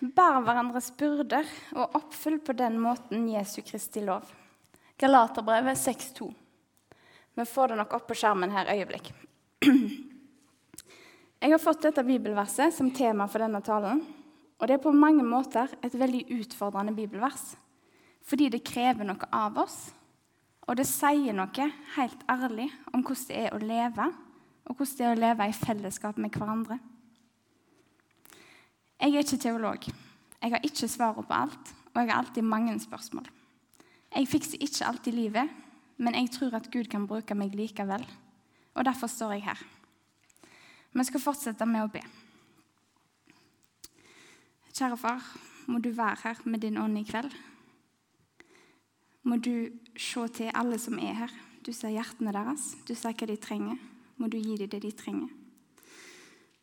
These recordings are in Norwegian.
bær hverandres byrder og oppfyll på den måten Jesu Kristi lov. Galaterbrevet 6,2. Vi får det nok opp på skjermen her øyeblikk. Jeg har fått dette bibelverset som tema for denne talen. Og det er på mange måter et veldig utfordrende bibelvers. Fordi det krever noe av oss, og det sier noe helt ærlig om hvordan det er å leve, og hvordan det er å leve i fellesskap med hverandre. Jeg er ikke teolog. Jeg har ikke svaret på alt, og jeg har alltid mange spørsmål. Jeg fikser ikke alltid livet, men jeg tror at Gud kan bruke meg likevel. Og derfor står jeg her. Vi skal fortsette med å be. Kjære far, må du være her med din ånd i kveld. Må du se til alle som er her. Du ser hjertene deres, du ser hva de trenger. Må du gi dem det de trenger.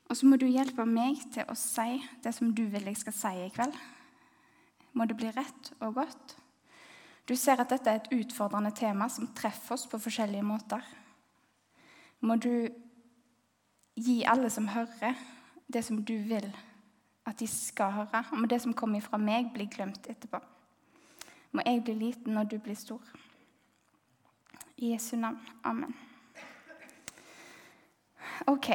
Og så må du hjelpe meg til å si det som du vil jeg skal si i kveld. Må det bli rett og godt. Du ser at dette er et utfordrende tema som treffer oss på forskjellige måter. Må du gi alle som hører, det som du vil at de skal høre. Og må det som kommer fra meg, bli glemt etterpå. Må jeg bli liten når du blir stor. I Jesu navn. Amen. Ok.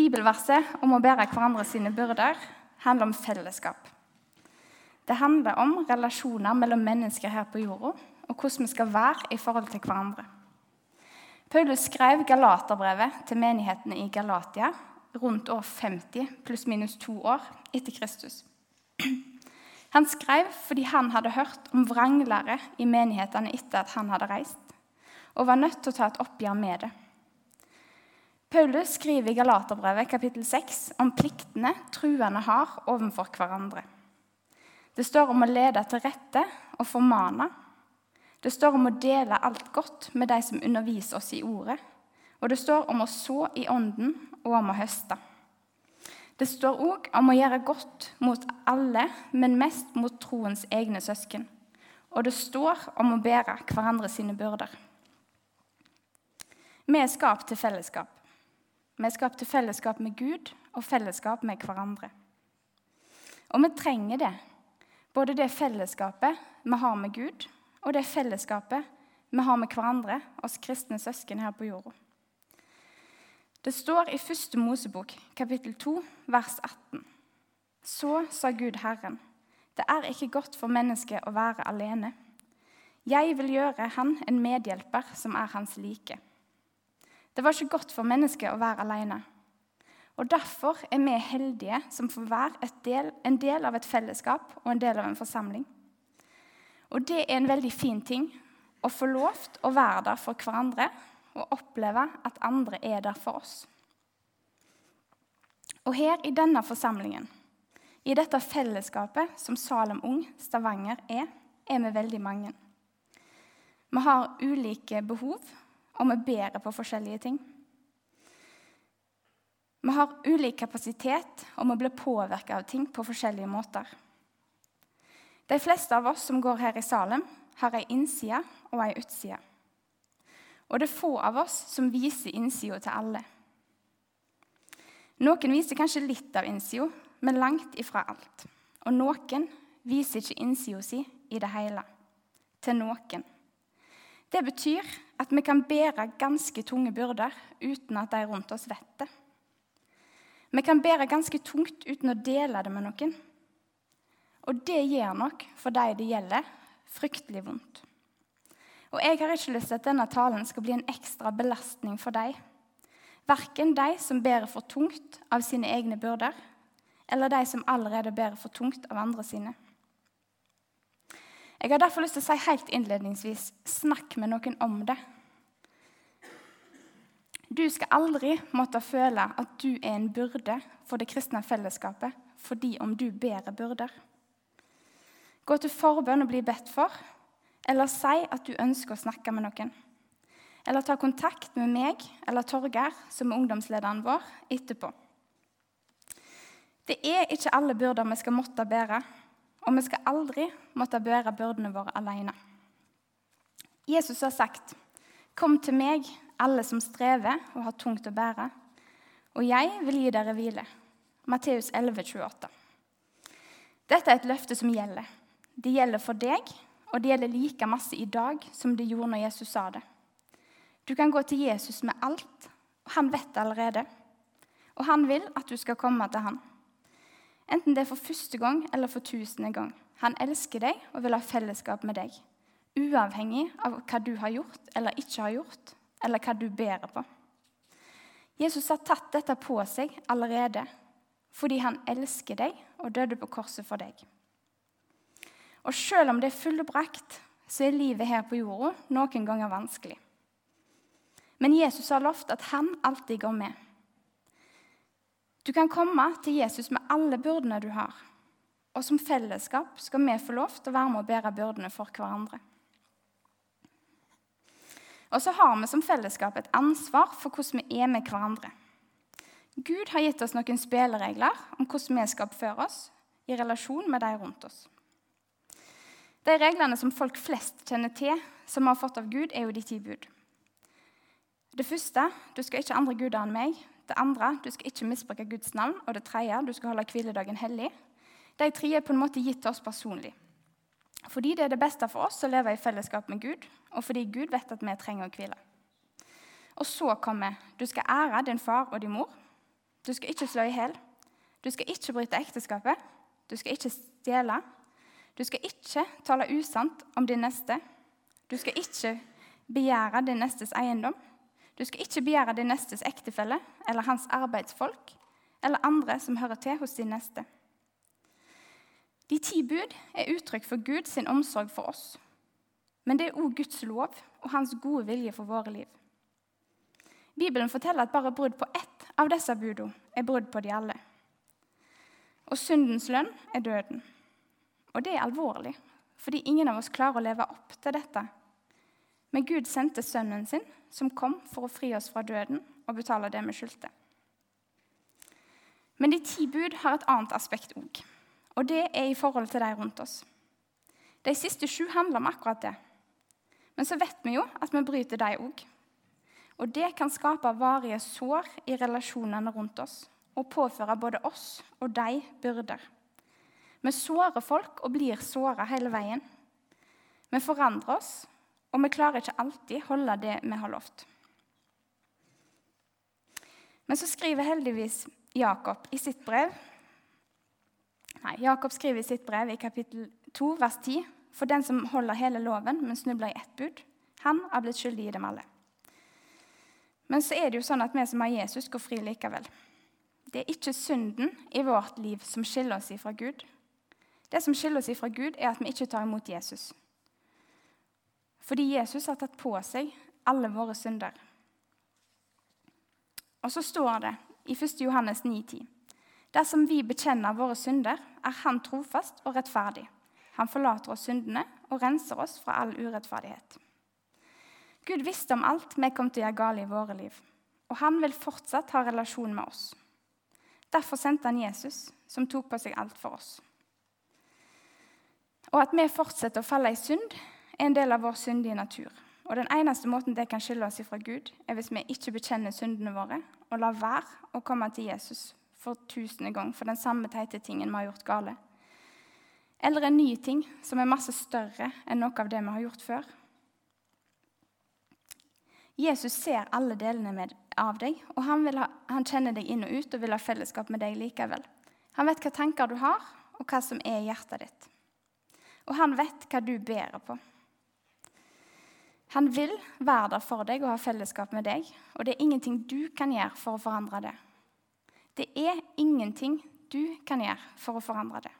Bibelverset om å bære hverandre sine byrder handler om fellesskap. Det handler om relasjoner mellom mennesker her på jorda, og hvordan vi skal være i forhold til hverandre. Paulus skrev Galaterbrevet til menighetene i Galatia rundt år 50 pluss-minus to år etter Kristus. Han skrev fordi han hadde hørt om vranglære i menighetene etter at han hadde reist, og var nødt til å ta et oppgjør med det. Paulus skriver i Galaterbrevet kapittel 6 om pliktene truende har overfor hverandre. Det står om å lede til rette og formane. Det står om å dele alt godt med de som underviser oss i ordet. Og det står om å så i ånden og om å høste. Det står òg om å gjøre godt mot alle, men mest mot troens egne søsken. Og det står om å bære hverandre sine byrder. Vi er skapt til fellesskap. Vi er skapt til fellesskap med Gud og fellesskap med hverandre. Og vi trenger det. Både det fellesskapet vi har med Gud, og det fellesskapet vi har med hverandre, oss kristne søsken her på jorda. Det står i første Mosebok, kapittel 2, vers 18. Så sa Gud Herren, det er ikke godt for mennesket å være alene. Jeg vil gjøre han en medhjelper som er hans like. Det var ikke godt for mennesket å være alene. Og Derfor er vi heldige som får være del, en del av et fellesskap og en del av en forsamling. Og det er en veldig fin ting å få lov til å være der for hverandre og oppleve at andre er der for oss. Og her i denne forsamlingen, i dette fellesskapet som Salem Ung Stavanger er, er vi veldig mange. Vi har ulike behov, og vi bærer på forskjellige ting. Vi har ulik kapasitet, og vi blir påvirka av ting på forskjellige måter. De fleste av oss som går her i Salem, har ei innside og ei utside. Og det er få av oss som viser innsida til alle. Noen viser kanskje litt av innsida, men langt ifra alt. Og noen viser ikke innsida si i det hele. Til noen. Det betyr at vi kan bære ganske tunge byrder uten at de rundt oss vet det. Vi kan bære ganske tungt uten å dele det med noen. Og det gjør nok for de det gjelder, fryktelig vondt. Og jeg har ikke lyst til at denne talen skal bli en ekstra belastning for deg. Verken de som bærer for tungt av sine egne byrder, eller de som allerede bærer for tungt av andre sine. Jeg har derfor lyst til å si helt innledningsvis snakk med noen om det. Du skal aldri måtte føle at du er en byrde for det kristne fellesskapet fordi om du bærer byrder. Gå til forbønn og bli bedt for, eller si at du ønsker å snakke med noen. Eller ta kontakt med meg eller Torgeir, som er ungdomslederen vår, etterpå. Det er ikke alle byrder vi skal måtte bære, og vi skal aldri måtte bære byrdene våre alene. Jesus har sagt, 'Kom til meg, alle som strever og har tungt å bære, og jeg vil gi dere hvile.' Matteus 11, 28. Dette er et løfte som gjelder. Det gjelder for deg, og det gjelder like masse i dag som det gjorde når Jesus sa det. Du kan gå til Jesus med alt, og han vet det allerede. Og han vil at du skal komme til han. Enten det er for første gang eller for tusende gang. Han elsker deg og vil ha fellesskap med deg. Uavhengig av hva du har gjort eller ikke har gjort, eller hva du bærer på. Jesus har tatt dette på seg allerede fordi han elsker deg og døde på korset for deg. Og selv om det er fullbrakt, så er livet her på jorda noen ganger vanskelig. Men Jesus har lovt at han alltid går med. Du kan komme til Jesus med alle byrdene du har. Og som fellesskap skal vi få lov til å være med og bære byrdene for hverandre. Og så har vi som fellesskap et ansvar for hvordan vi er med hverandre. Gud har gitt oss noen spilleregler om hvordan vi skal oppføre oss i relasjon med de rundt oss. De reglene som folk flest kjenner til, som vi har fått av Gud, er jo de ti bud. Det første du skal ikke andre guder enn meg. Det andre du skal ikke misbruke Guds navn. Og det tredje du skal holde hviledagen hellig. De tre er på en måte gitt til oss personlig. Fordi det er det beste for oss å leve i fellesskap med Gud, og fordi Gud vet at vi trenger å hvile. Og så kommer du skal ære din far og din mor. Du skal ikke slå i hjel. Du skal ikke bryte ekteskapet. Du skal ikke stjele. Du skal ikke tale usant om din neste. Du skal ikke begjære din nestes eiendom. Du skal ikke begjære din nestes ektefelle eller hans arbeidsfolk eller andre som hører til hos din neste. De ti bud er uttrykk for Guds omsorg for oss. Men det er òg Guds lov og hans gode vilje for våre liv. Bibelen forteller at bare brudd på ett av disse budene er brudd på de alle. Og syndens lønn er døden. Og det er alvorlig, fordi ingen av oss klarer å leve opp til dette. Men Gud sendte sønnen sin, som kom for å fri oss fra døden og betale det vi skyldte. Men de ti bud har et annet aspekt òg, og det er i forhold til de rundt oss. De siste sju handler om akkurat det. Men så vet vi jo at vi bryter de òg. Og det kan skape varige sår i relasjonene rundt oss og påføre både oss og de byrder. Vi sårer folk og blir såra hele veien. Vi forandrer oss, og vi klarer ikke alltid holde det vi har lovt. Men så skriver heldigvis Jakob i sitt brev Nei, Jakob skriver i sitt brev i kapittel 2, vers 10.: For den som holder hele loven, men snubler i ett bud, han er blitt skyldig i dem alle. Men så er det jo sånn at vi som har Jesus, går fri likevel. Det er ikke synden i vårt liv som skiller oss ifra Gud. Det som skiller oss ifra Gud, er at vi ikke tar imot Jesus. Fordi Jesus har tatt på seg alle våre synder. Og så står det i 1. Johannes 9,10.: Dersom vi bekjenner våre synder, er Han trofast og rettferdig. Han forlater oss syndene og renser oss fra all urettferdighet. Gud visste om alt vi kom til å gjøre galt i våre liv, og han vil fortsatt ha relasjon med oss. Derfor sendte han Jesus, som tok på seg alt for oss. Og at vi fortsetter å falle i synd, er en del av vår syndige natur. Og Den eneste måten det kan skylde oss ifra Gud, er hvis vi ikke bekjenner syndene våre og lar være å komme til Jesus for tusende gang for den samme teite tingen vi har gjort gale. Eller en ny ting som er masse større enn noe av det vi har gjort før. Jesus ser alle delene av deg, og han, ha, han kjenner deg inn og ut og vil ha fellesskap med deg likevel. Han vet hva tanker du har, og hva som er i hjertet ditt og han vet hva du bærer på. Han vil være der for deg og ha fellesskap med deg, og det er ingenting du kan gjøre for å forandre det. Det er ingenting du kan gjøre for å forandre det.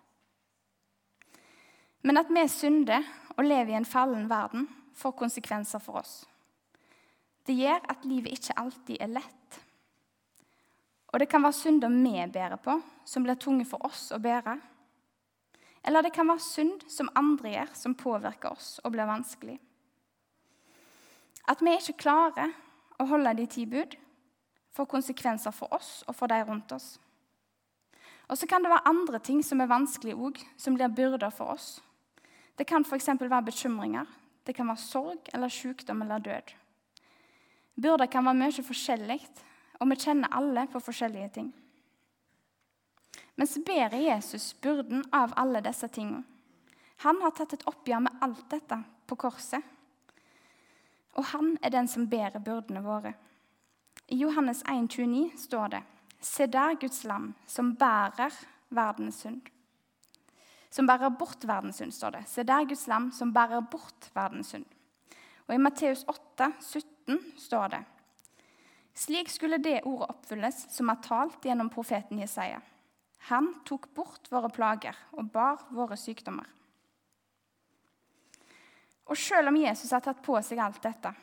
Men at vi synder og lever i en fallen verden, får konsekvenser for oss. Det gjør at livet ikke alltid er lett. Og det kan være synder vi bærer på, som blir tunge for oss å bære. Eller det kan være synd som andre gjør, som påvirker oss og blir vanskelig. At vi ikke klarer å holde de ti bud, får konsekvenser for oss og for de rundt oss. Og så kan det være andre ting som er vanskelig òg, som blir byrder for oss. Det kan f.eks. være bekymringer. Det kan være sorg eller sykdom eller død. Byrder kan være mye forskjellig, og vi kjenner alle på forskjellige ting. Men så bærer Jesus byrden av alle disse tingene. Han har tatt et oppgjør med alt dette på korset. Og han er den som bærer byrdene våre. I Johannes 1,29 står det Se der Guds lam, som bærer verdens synd. Som bærer bort verdens synd, står det. Se der Guds lam, som bærer bort verdens synd. Og i Matteus 8, 17 står det Slik skulle det ordet oppfylles som er talt gjennom profeten Jesaja. Han tok bort våre plager og bar våre sykdommer. Og selv om Jesus har tatt på seg alt dette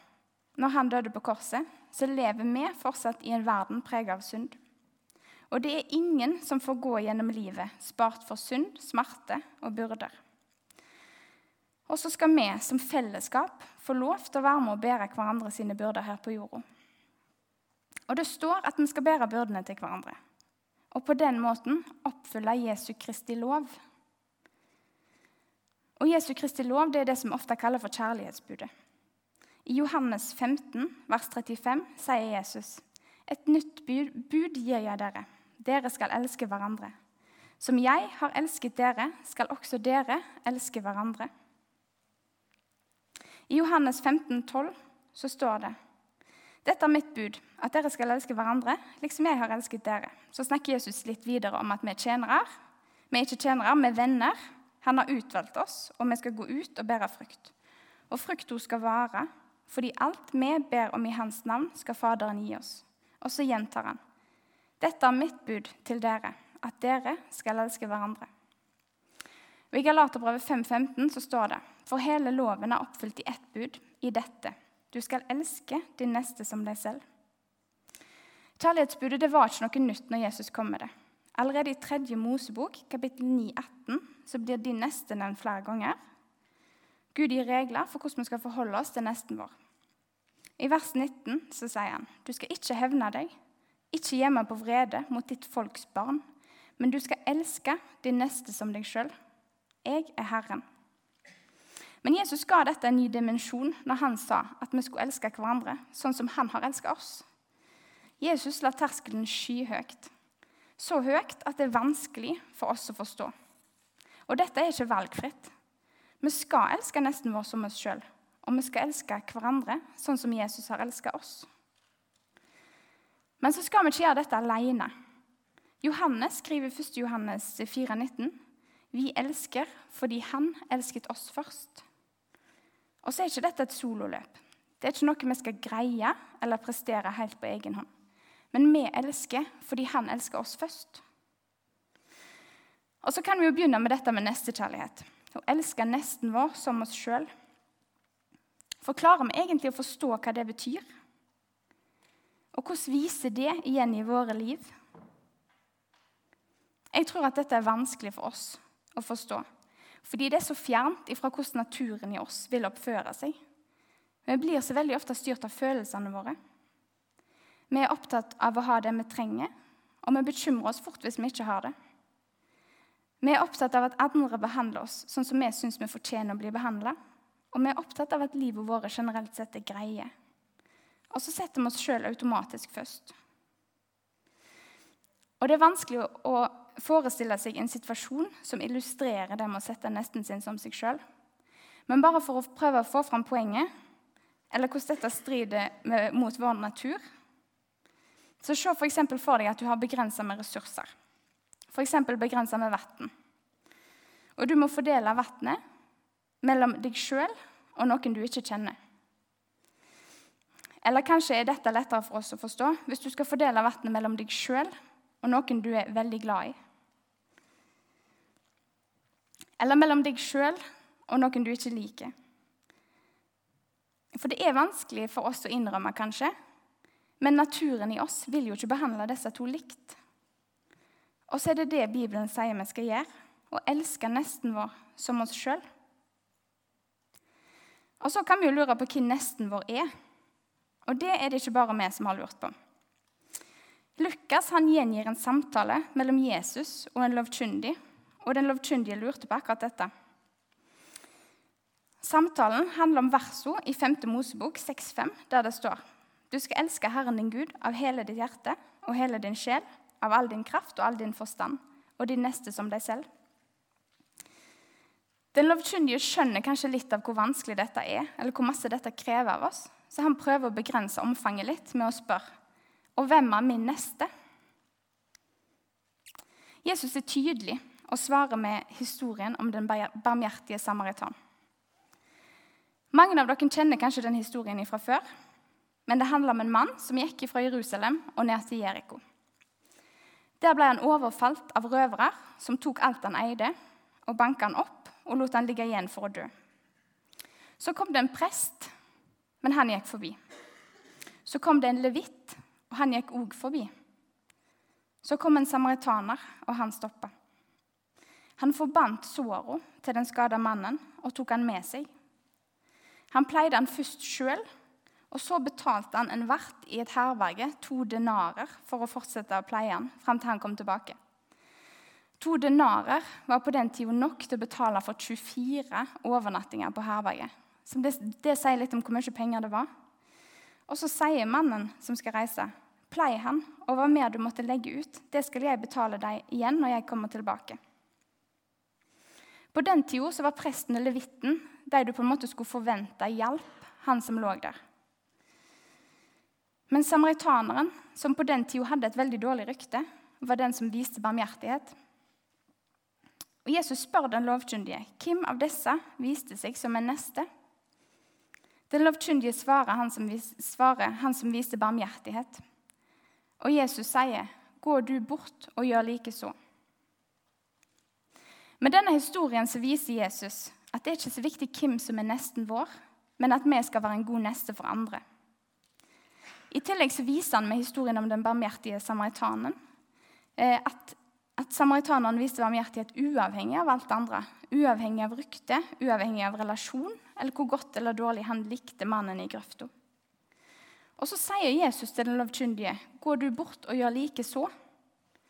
når han døde på korset, så lever vi fortsatt i en verden preget av synd. Og det er ingen som får gå gjennom livet spart for synd, smerte og byrder. Og så skal vi som fellesskap få lov til å være med og bære hverandre sine byrder her på jorda. Og det står at vi skal bære byrdene til hverandre. Og på den måten oppfylle Jesu Kristi lov og Jesu Kristi lov det er det som ofte kalles for kjærlighetsbudet. I Johannes 15, vers 35, sier Jesus.: Et nytt bud, gir jeg dere. Dere skal elske hverandre. Som jeg har elsket dere, skal også dere elske hverandre. I Johannes 15, 12, så står det dette er mitt bud, at dere skal elske hverandre liksom jeg har elsket dere. Så snakker Jesus litt videre om at vi er tjenere. Vi er ikke tjenere, vi er venner. Han har utvalgt oss, og vi skal gå ut og bære frukt. Og frukta skal vare, fordi alt vi ber om i Hans navn, skal Faderen gi oss. Og så gjentar han. Dette er mitt bud til dere, at dere skal elske hverandre. Og I Galaterbrevet 5,15 så står det For hele loven er oppfylt i ett bud, i dette. Du skal elske din neste som deg selv. Kjærlighetsbudet det var ikke noe nytt når Jesus kom med det. Allerede i tredje Mosebok, kapittel 9, 18, så blir de neste nevnt flere ganger. Gud gir regler for hvordan vi skal forholde oss til nesten vår. I vers 19 så sier han, du skal ikke hevne deg, ikke gjemme på vrede mot ditt folks barn, men du skal elske din neste som deg sjøl. Jeg er Herren. Men Jesus ga dette en ny dimensjon når han sa at vi skulle elske hverandre sånn som han har elsket oss. Jesus la terskelen skyhøyt så høyt at det er vanskelig for oss å forstå. Og dette er ikke valgfritt. Vi skal elske nesten vår som oss sjøl, og vi skal elske hverandre sånn som Jesus har elsket oss. Men så skal vi ikke gjøre dette alene. Johannes skriver 1. Johannes 4,19.: Vi elsker fordi Han elsket oss først. Og så er ikke dette et sololøp. Det er ikke noe vi skal greie eller prestere helt på egen hånd. Men vi elsker fordi han elsker oss først. Og Så kan vi jo begynne med dette med nestekjærlighet. Å elske nesten vår som oss sjøl. Forklarer vi egentlig å forstå hva det betyr? Og hvordan viser det igjen i våre liv? Jeg tror at dette er vanskelig for oss å forstå. Fordi det er så fjernt ifra hvordan naturen i oss vil oppføre seg. Vi blir så veldig ofte styrt av følelsene våre. Vi er opptatt av å ha det vi trenger, og vi bekymrer oss fort hvis vi ikke har det. Vi er opptatt av at andre behandler oss sånn som vi syns vi fortjener å bli behandla. Og vi er opptatt av at livet vårt generelt sett er greie. Og så setter vi oss sjøl automatisk først. Og det er vanskelig å forestille seg en situasjon som illustrerer det med å sette nesten sin som seg sjøl. Men bare for å prøve å få fram poenget, eller hvordan dette strider mot vår natur, så se f.eks. For, for deg at du har begrensa med ressurser. F.eks. begrensa med vann. Og du må fordele vannet mellom deg sjøl og noen du ikke kjenner. Eller kanskje er dette lettere for oss å forstå hvis du skal fordele vannet mellom deg sjøl og noen du er veldig glad i. Eller mellom deg sjøl og noen du ikke liker. For det er vanskelig for oss å innrømme, kanskje, men naturen i oss vil jo ikke behandle disse to likt. Og så er det det Bibelen sier vi skal gjøre å elske nesten vår som oss sjøl. Og så kan vi jo lure på hvem nesten vår er. Og det er det ikke bare vi som har lurt på. Lukas han gjengir en samtale mellom Jesus og en lovkyndig, og den lovkyndige lurte på akkurat dette. Samtalen handler om versene i 5. Mosebok 6,5, der det står du skal elske Herren din Gud av hele ditt hjerte og hele din sjel, av all din kraft og all din forstand, og din neste som deg selv. Den lovkyndige skjønner kanskje litt av hvor vanskelig dette er, eller hvor masse dette krever av oss, så han prøver å begrense omfanget litt med å spørre og hvem er min neste? Jesus er tydelig og svarer med historien om den barmhjertige samaritan. Mange av dere kjenner kanskje den historien fra før. Men det handler om en mann som gikk fra Jerusalem og ned til Jeriko. Der ble han overfalt av røvere som tok alt han eide, og banka han opp og lot han ligge igjen for å dø. Så kom det en prest, men han gikk forbi. Så kom det en levitt, og han gikk òg forbi. Så kom en samaritaner, og han stoppa. Han forbandt såra til den skada mannen og tok han med seg. Han pleide han først sjøl, og så betalte han en vert i et herberge to denarer for å fortsette å pleie han frem til han kom tilbake. To denarer var på den tida nok til å betale for 24 overnattinger på herberget. Det, det, sier litt om hvor mye penger det var. Og så sier mannen som skal reise, plei han, og hva mer du måtte legge ut, det skal jeg betale deg igjen når jeg kommer tilbake. På den tida var presten og levitten de du på en måte skulle forvente hjelp, han som lå der. Men samaritaneren, som på den tida hadde et veldig dårlig rykte, var den som viste barmhjertighet. Og Jesus spør den lovkyndige hvem av disse viste seg som en neste. Den lovkyndige svarer han som, svarer han som viste barmhjertighet. Og Jesus sier, 'Gå du bort og gjør likeså'. Med denne historien så viser Jesus at det er ikke så viktig hvem som er nesten vår, men at vi skal være en god neste for andre. I tillegg så viser han med historien om den barmhjertige samaritanen eh, at at samaritanerne viste barmhjertighet uavhengig av alt andre. Uavhengig av rykte, uavhengig av relasjon, eller hvor godt eller dårlig han likte mannen i grøfta. Og så sier Jesus til den lovkyndige, 'Går du bort og gjør like så.'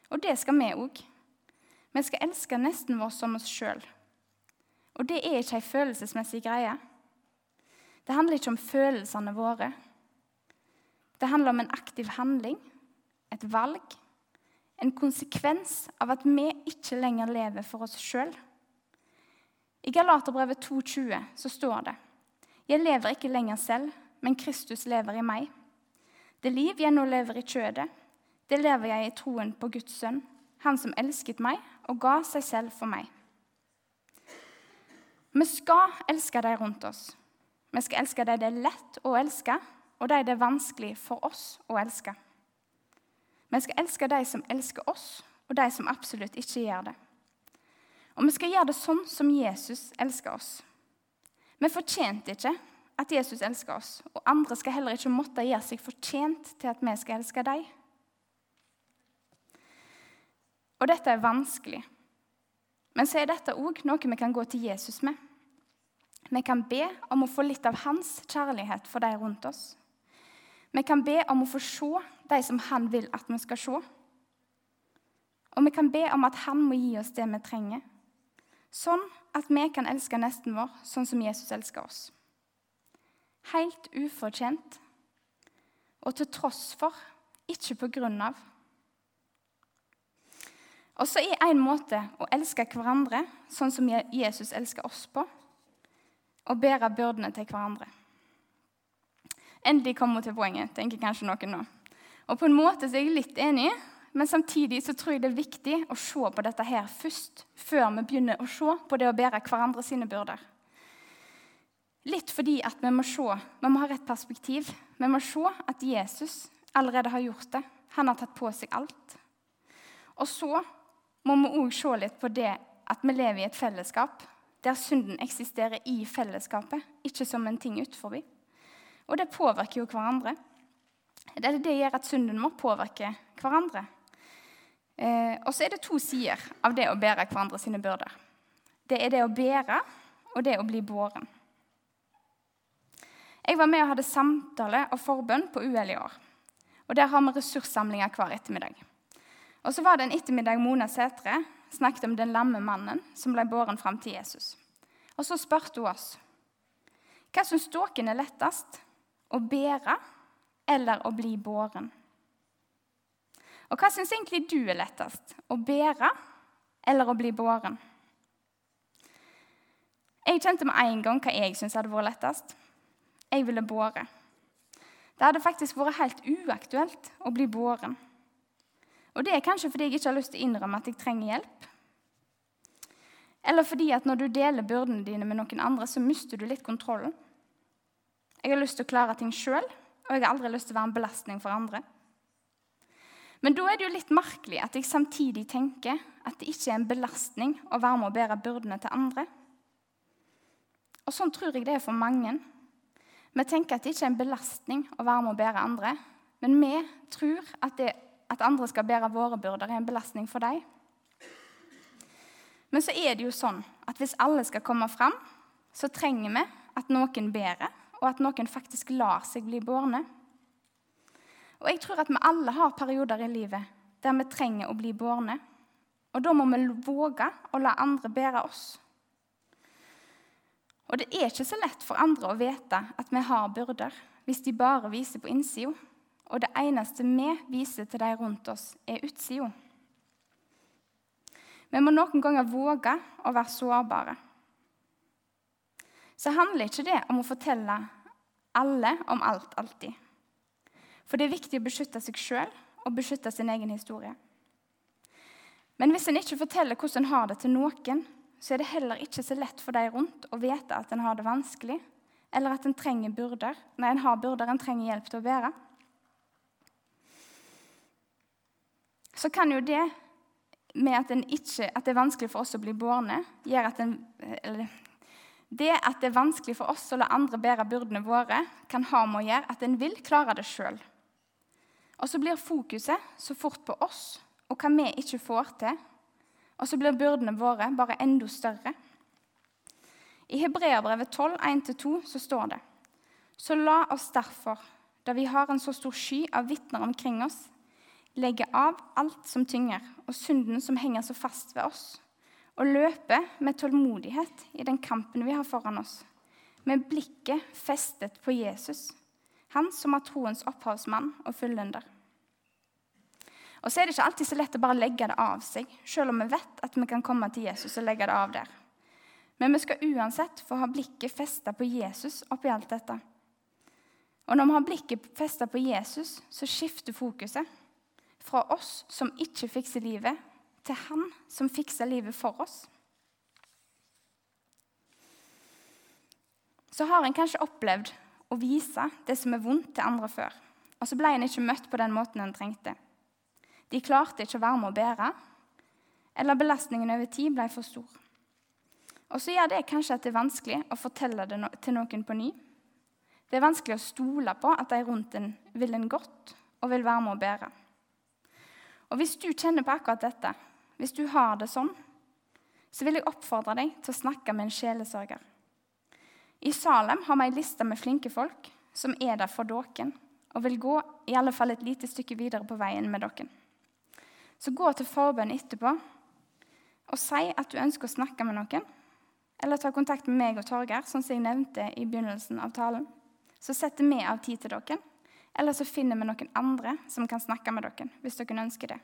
Og det skal vi òg. Vi skal elske nesten vår som oss sjøl. Og det er ikke ei følelsesmessig greie. Det handler ikke om følelsene våre. Det handler om en aktiv handling, et valg en konsekvens av at vi ikke lenger lever for oss sjøl. I Galaterbrevet 2,20 så står det Jeg lever ikke lenger selv, men Kristus lever i meg. Det liv jeg nå lever i kjødet, det lever jeg i troen på Guds sønn, han som elsket meg og ga seg selv for meg. Vi skal elske de rundt oss. Vi skal elske de det er lett å elske, og de det er vanskelig for oss å elske. Vi skal elske de som elsker oss, og de som absolutt ikke gjør det. Og vi skal gjøre det sånn som Jesus elsker oss. Vi fortjente ikke at Jesus elsker oss, og andre skal heller ikke måtte gjøre seg fortjent til at vi skal elske dem. Og dette er vanskelig. Men så er dette òg noe vi kan gå til Jesus med. Vi kan be om å få litt av hans kjærlighet for de rundt oss. Vi kan be om å få se de som han vil at vi skal se. Og vi kan be om at han må gi oss det vi trenger, sånn at vi kan elske nesten vår sånn som Jesus elsker oss. Helt ufortjent og til tross for, ikke på grunn av. Og så er en måte å elske hverandre sånn som Jesus elsker oss på, å bære byrdene til hverandre. Endelig kom hun til poenget, tenker kanskje noen nå. Og på en måte så er jeg litt enig, men samtidig så tror jeg det er viktig å se på dette her først, før vi begynner å se på det å bære hverandre sine byrder. Litt fordi at vi må se, vi må ha rett perspektiv. Vi må se at Jesus allerede har gjort det. Han har tatt på seg alt. Og så må vi òg se litt på det at vi lever i et fellesskap der synden eksisterer i fellesskapet, ikke som en ting utenfor. Og det påvirker jo hverandre. Det, det gjør at synden må påvirker hverandre. Eh, og så er det to sider av det å bære hverandre sine byrder. Det er det å bære, og det å bli båren. Jeg var med og hadde samtale og forbønn på UL i år. Og Der har vi ressurssamlinger hver ettermiddag. Og så var det en ettermiddag Mona Sætre snakket om den lamme mannen som ble båren fram til Jesus. Og så spurte hun oss hva syns dere er lettest, å bære eller å bli båren? Og hva syns egentlig du er lettest? Å bære eller å bli båren. Jeg kjente med en gang hva jeg syntes hadde vært lettest. Jeg ville båre. Det hadde faktisk vært helt uaktuelt å bli båren. Og det er kanskje fordi jeg ikke har lyst til å innrømme at jeg trenger hjelp. Eller fordi at når du deler byrdene dine med noen andre, så mister du litt kontrollen. Jeg har lyst til å klare ting sjøl, og jeg har aldri lyst til å være en belastning for andre. Men da er det jo litt merkelig at jeg samtidig tenker at det ikke er en belastning å være med å bære byrdene til andre. Og sånn tror jeg det er for mange. Vi tenker at det ikke er en belastning å være med å bære andre, men vi tror at, det, at andre skal bære våre byrder, er en belastning for dem. Men så er det jo sånn at hvis alle skal komme fram, så trenger vi at noen bærer, og at noen faktisk lar seg bli bårne. Og jeg tror at vi alle har perioder i livet der vi trenger å bli bårne. Og da må vi våge å la andre bære oss. Og det er ikke så lett for andre å vite at vi har byrder, hvis de bare viser på innsida. Og det eneste vi viser til de rundt oss, er utsida. Vi må noen ganger våge å være sårbare. Så handler ikke det om å fortelle alle om alt alltid. For det er viktig å beskytte seg sjøl og beskytte sin egen historie. Men hvis en ikke forteller hvordan en har det til noen, så er det heller ikke så lett for de rundt å vite at en har det vanskelig, eller at en trenger byrder. Nei, en har byrder en trenger hjelp til å bære. Så kan jo det med at, ikke, at det er vanskelig for oss å bli bårne, gjøre at en eller, Det at det er vanskelig for oss å la andre bære byrdene våre, kan ha med å gjøre at en vil klare det sjøl. Og så blir fokuset så fort på oss og hva vi ikke får til. Og så blir byrdene våre bare enda større. I Hebreabrevet 12, 1-2 så står det Så la oss derfor, da vi har en så stor sky av vitner omkring oss, legge av alt som tynger, og synden som henger så fast ved oss, og løpe med tålmodighet i den kampen vi har foran oss, med blikket festet på Jesus, han som er troens opphavsmann og fullender. Og så er det ikke alltid så lett å bare legge det av seg, selv om vi vet at vi kan komme til Jesus og legge det av der. Men vi skal uansett få ha blikket festa på Jesus oppi alt dette. Og når vi har blikket festa på Jesus, så skifter fokuset fra oss som ikke fikser livet, til han som fikser livet for oss. Så har en kanskje opplevd å vise det som er vondt, til andre før. Og så ble en ikke møtt på den måten en trengte. De klarte ikke å være med å bære, eller belastningen over tid ble for stor. Og så gjør det kanskje at det er vanskelig å fortelle det til noen på ny. Det er vanskelig å stole på at de rundt en vil en godt og vil være med å bære. Og hvis du kjenner på akkurat dette, hvis du har det sånn, så vil jeg oppfordre deg til å snakke med en sjelesørger. I Salem har vi ei liste med flinke folk som er der for dere, og vil gå i alle fall et lite stykke videre på veien med dere. Så gå til forbønn etterpå og si at du ønsker å snakke med noen. Eller ta kontakt med meg og Torgeir, sånn som jeg nevnte i begynnelsen av talen. Så setter vi av tid til dere. Eller så finner vi noen andre som kan snakke med dere, hvis dere ønsker det.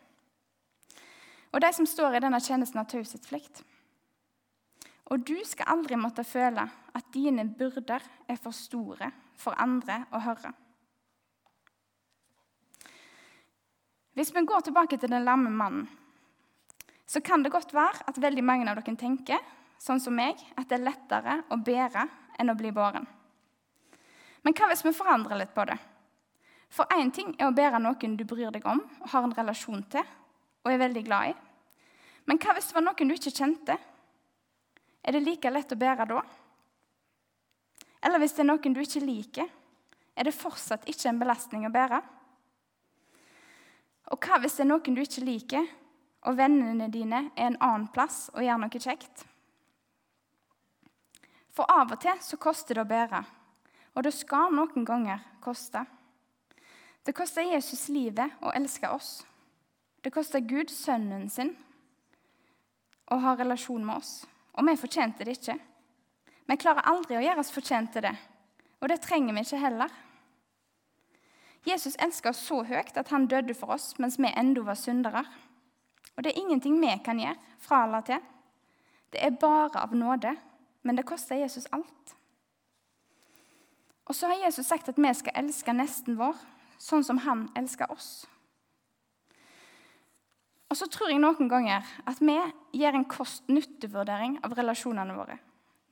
Og de som står i denne tjenesten, har taushetsplikt. Og du skal aldri måtte føle at dine byrder er for store for andre å høre. Hvis vi går tilbake til den lamme mannen, så kan det godt være at veldig mange av dere tenker, sånn som meg, at det er lettere å bære enn å bli båren. Men hva hvis vi forandrer litt på det? For én ting er å bære noen du bryr deg om og har en relasjon til og er veldig glad i. Men hva hvis det var noen du ikke kjente? Er det like lett å bære da? Eller hvis det er noen du ikke liker, er det fortsatt ikke en belastning å bære? Og hva hvis det er noen du ikke liker, og vennene dine er en annen plass og gjør noe kjekt? For av og til så koster det å bære, og det skal noen ganger koste. Det koster Jesus livet å elske oss. Det koster Gud sønnen sin å ha relasjon med oss. Og vi fortjente det ikke. Vi klarer aldri å gjøre oss fortjent til det, og det trenger vi ikke heller. Jesus elsker oss så høyt at han døde for oss mens vi ennå var syndere. Og det er ingenting vi kan gjøre fra eller til. Det er bare av nåde, men det koster Jesus alt. Og så har Jesus sagt at vi skal elske nesten vår sånn som han elsker oss. Og så tror jeg noen ganger at vi gjør en kost-nytte-vurdering av relasjonene våre.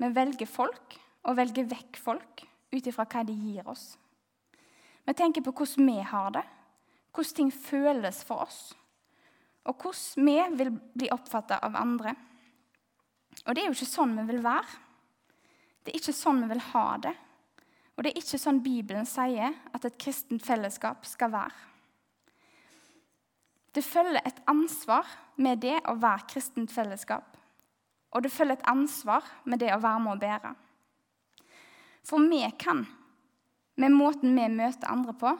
Vi velger folk og velger vekk folk ut ifra hva de gir oss. Vi tenker på hvordan vi har det, hvordan ting føles for oss, og hvordan vi vil bli oppfatta av andre. Og det er jo ikke sånn vi vil være. Det er ikke sånn vi vil ha det. Og det er ikke sånn Bibelen sier at et kristent fellesskap skal være. Det følger et ansvar med det å være kristent fellesskap. Og det følger et ansvar med det å være med å bære. For vi kan, med måten vi møter andre på,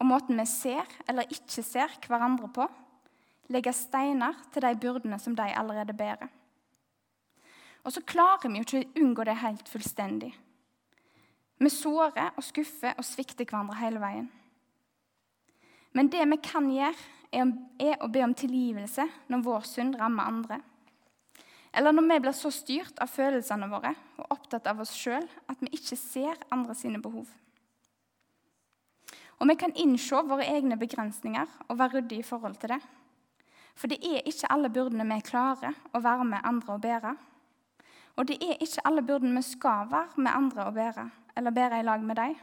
og måten vi ser eller ikke ser hverandre på, legge steiner til de byrdene som de allerede bærer. Og så klarer vi jo ikke å unngå det helt fullstendig. Vi sårer og skuffer og svikter hverandre hele veien. Men det vi kan gjøre, er å be om tilgivelse når vår synd rammer andre. Eller når vi blir så styrt av følelsene våre og opptatt av oss sjøl at vi ikke ser andre sine behov. Og vi kan innse våre egne begrensninger og være ryddige i forhold til det. For det er ikke alle byrdene vi klarer å være med andre og bære. Og det er ikke alle byrdene vi skal være med andre og bære, eller bære i lag med dem.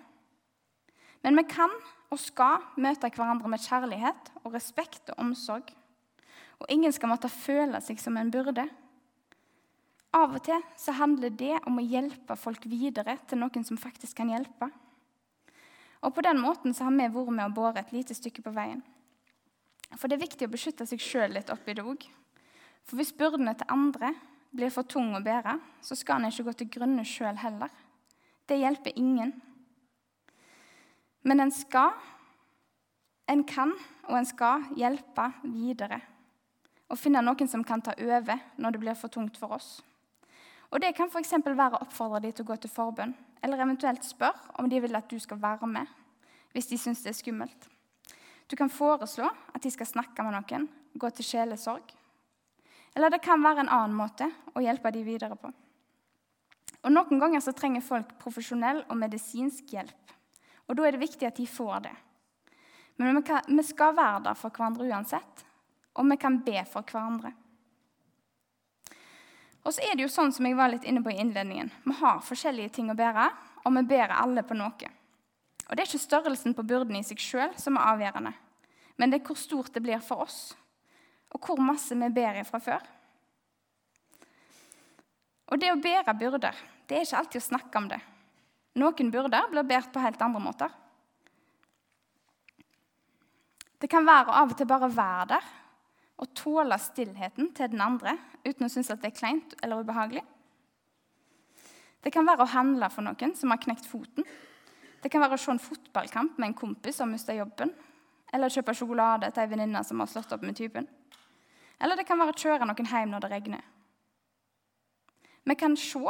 Men vi kan og skal møte hverandre med kjærlighet og respekt og omsorg. Og ingen skal måtte føle seg som en byrde. Av og til så handler det om å hjelpe folk videre til noen som faktisk kan hjelpe. Og På den måten så har vi vært med å båre et lite stykke på veien. For det er viktig å beskytte seg sjøl litt oppi det òg. For hvis byrdene til andre blir for tunge å bære, så skal en ikke gå til grunne sjøl heller. Det hjelper ingen. Men en skal, en kan og en skal hjelpe videre. Og finne noen som kan ta over når det blir for tungt for oss. Og Det kan f.eks. være å oppfordre dem til å gå til forbønn, eller eventuelt spørre om de vil at du skal være med hvis de syns det er skummelt. Du kan foreslå at de skal snakke med noen, gå til sjelesorg. Eller det kan være en annen måte å hjelpe dem videre på. Og Noen ganger så trenger folk profesjonell og medisinsk hjelp. Og da er det viktig at de får det. Men vi, skal være der for hverandre uansett, og vi kan be for hverandre. Og så er det jo sånn som jeg var litt inne på i innledningen. Vi har forskjellige ting å bære, og vi bærer alle på noe. Og Det er ikke størrelsen på byrden i seg sjøl som er avgjørende, men det er hvor stort det blir for oss, og hvor masse vi bærer fra før. Og det å bære byrder, det er ikke alltid å snakke om det. Noen byrder blir båret på helt andre måter. Det kan være å av og til bare være der og tåle stillheten til den andre uten å synes at det er kleint eller ubehagelig. Det kan være å handle for noen som har knekt foten. Det kan være å se en fotballkamp med en kompis som mista jobben. Eller kjøpe sjokolade til ei venninne som har slått opp med typen. Eller det kan være å kjøre noen hjem når det regner. Vi kan se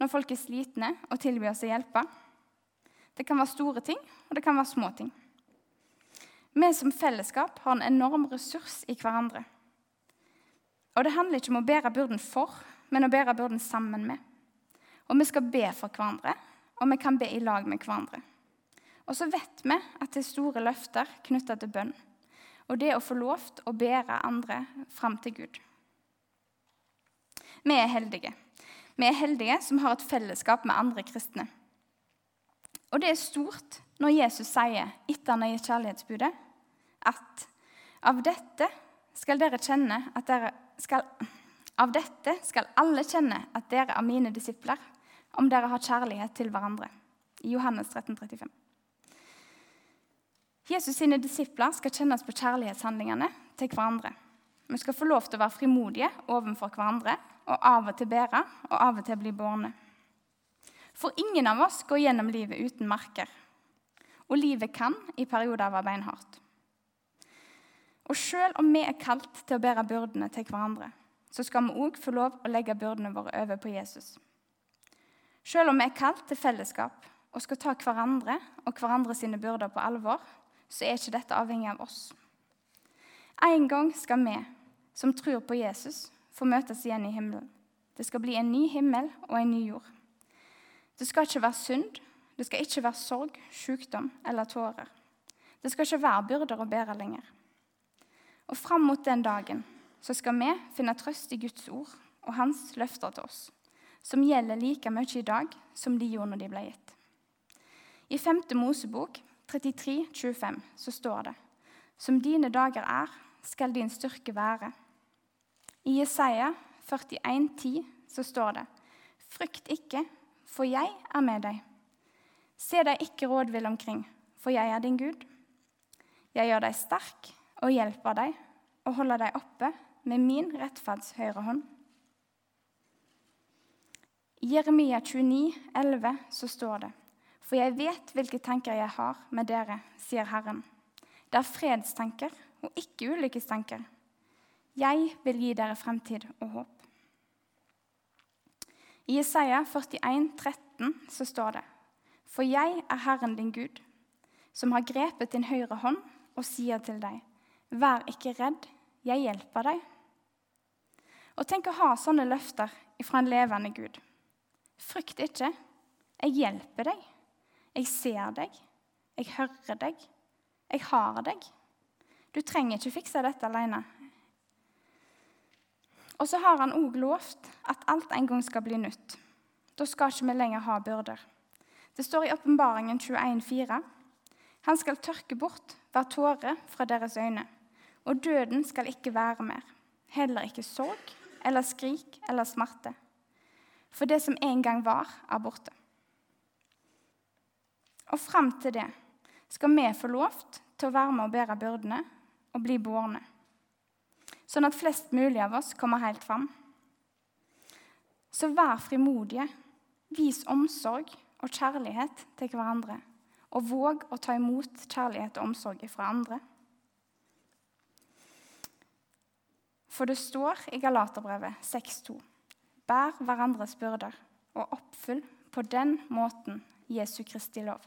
når folk er slitne, og tilbyr å hjelpe. Det kan være store ting, og det kan være små ting. Vi som fellesskap har en enorm ressurs i hverandre. Og det handler ikke om å bære byrden for, men å bære byrden sammen med. Og vi skal be for hverandre, og vi kan be i lag med hverandre. Og så vet vi at det er store løfter knytta til bønn. Og det å få lov til å bære andre fram til Gud. Vi er heldige. Vi er heldige som har et fellesskap med andre kristne. Og det er stort når Jesus sier, etter han har gitt kjærlighetsbudet, at av dette skal dere kjenne at dere skal Av dette skal alle kjenne at dere er mine disipler, om dere har kjærlighet til hverandre. I Johannes 13, 35. Jesus sine disipler skal kjennes på kjærlighetshandlingene til hverandre. Vi skal få lov til å være frimodige overfor hverandre og av og til bære og av og til bli bårne. For ingen av oss går gjennom livet uten merker. Og livet kan i perioder være beinhardt. Og selv om vi er kalt til å bære byrdene til hverandre, så skal vi òg få lov å legge byrdene våre over på Jesus. Selv om vi er kalt til fellesskap og skal ta hverandre og hverandre sine byrder på alvor, så er ikke dette avhengig av oss. En gang skal vi som tror på Jesus, får møtes igjen i himmelen. Det skal bli en ny himmel og en ny jord. Det skal ikke være synd, det skal ikke være sorg, sykdom eller tårer. Det skal ikke være byrder å bære lenger. Og fram mot den dagen så skal vi finne trøst i Guds ord og Hans løfter til oss, som gjelder like mye i dag som de gjorde når de ble gitt. I 5. Mosebok 33, 25 så står det Som dine dager er, skal din styrke være. I Jesaja 41, 10 så står det Frykt ikke, for jeg er med deg. Se deg ikke rådvill omkring, for jeg er din Gud. Jeg gjør deg sterk og hjelper deg og holder deg oppe med min rettferds høyre hånd. I Jeremia 29, 11 så står det For jeg vet hvilke tanker jeg har med dere, sier Herren. Det er fredstanker og ikke ulykkestanker. Jeg vil gi dere fremtid og håp. I Isaiah 41, 13 så står det For jeg er Herren din Gud, som har grepet din høyre hånd og sier til deg, Vær ikke redd, jeg hjelper deg. Og tenk å ha sånne løfter fra en levende Gud. Frykt ikke, jeg hjelper deg. Jeg ser deg, jeg hører deg, jeg har deg. Du trenger ikke fikse dette alene. Og så har han òg lovt at alt en gang skal bli nytt. Da skal ikke vi lenger ha byrder. Det står i Åpenbaringen 21,4.: Han skal tørke bort hver tåre fra deres øyne, og døden skal ikke være mer. Heller ikke sorg eller skrik eller smerte. For det som en gang var, er borte. Og fram til det skal vi få lov til å være med og bære byrdene og bli bårne sånn at flest mulig av oss kommer helt fram. Så vær frimodige, vis omsorg og kjærlighet til hverandre, og våg å ta imot kjærlighet og omsorg fra andre. For det står i Galaterbrevet 6,2.: Bær hverandres byrder og oppfyll på den måten Jesu Kristi lov.